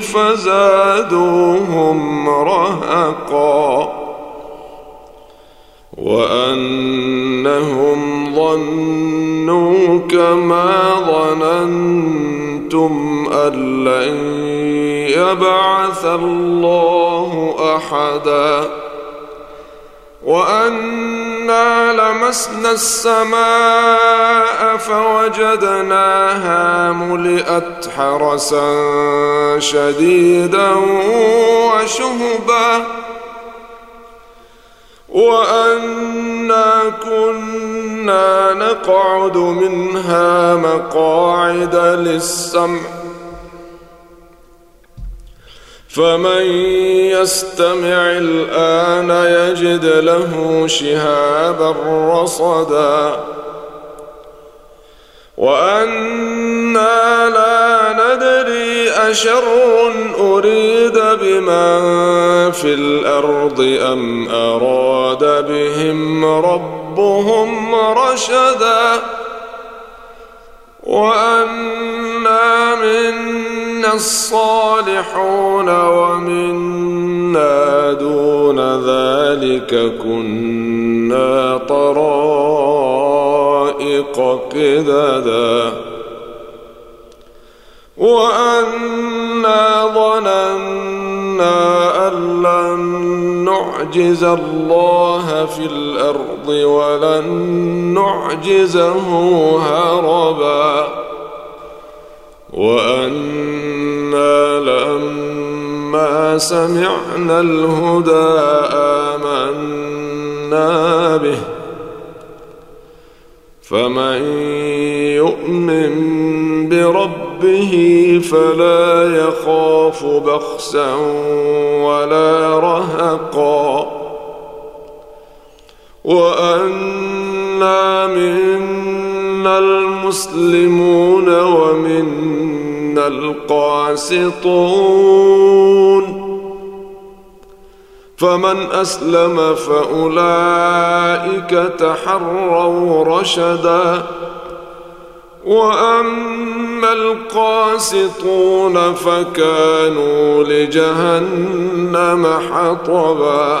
فزادوهم رهقا. وأنهم ظنوا كما ظننتم أن لن يبعث الله أحدا. وأنا لمسنا السماء فوجدناها ملئت حرسا شديدا وشهبا. وأنا كنا نقعد منها مقاعد للسمع. فمن يستمع الآن يجد له شهابا رصدا. وأنا لا ندري أشر أريد بمن في الأرض أم أراد بهم ربهم رشدا. وأنا منا الصالحون ومنا دون ذلك كنا طرائق قددا وأنا ظننا أن لن نعجز الله في الأرض ولن نعجزه هربا وأنا لما سمعنا الهدى آمنا به. فمن يؤمن بربه فلا يخاف بخسا ولا رهقا. وأنا منا المسلمون ومنا القاسطون. فمن أسلم فأولئك تحروا رشدا. وأما القاسطون فكانوا لجهنم حطبا.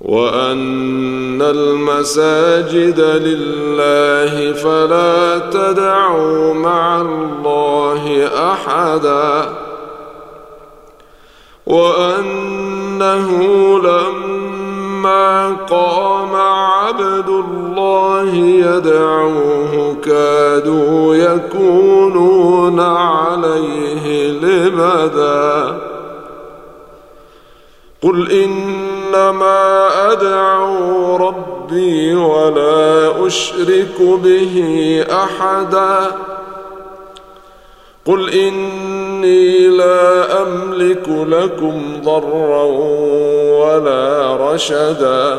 وأن المساجد لله فلا تدعوا مع الله أحدا وأنه لما قام عبد الله يدعوه كادوا يكونون عليه لبدا قل إنما أدعو ربي ولا أشرك به أحدا. قل إني لا أملك لكم ضرا ولا رشدا.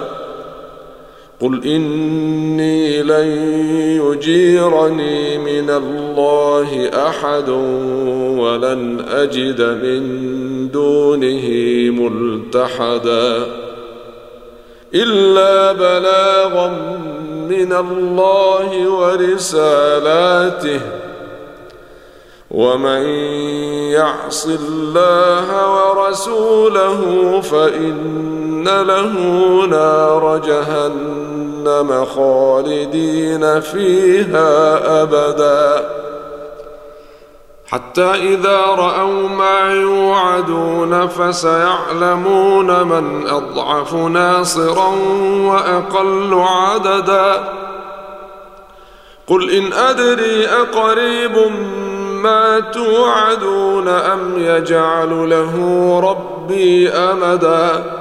قل إني لن يجيرني من الله أحد ولن أجد من دونه ملتحدا. إلا بلاغا من الله ورسالاته. ومن يعص الله ورسوله فإن له نار جهنم خالدين فيها أبدا. حتى إذا رأوا ما يوعدون فسيعلمون من أضعف ناصرا وأقل عددا. قل إن أدري أقريب ما توعدون أم يجعل له ربي أمدا.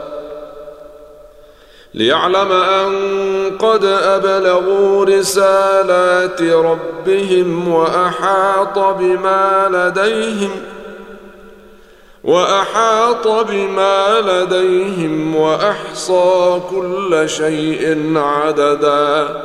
ليعلم أن قد أبلغوا رسالات ربهم وأحاط بما لديهم ۖ وأحاط بما لديهم وأحصى كل شيء عددا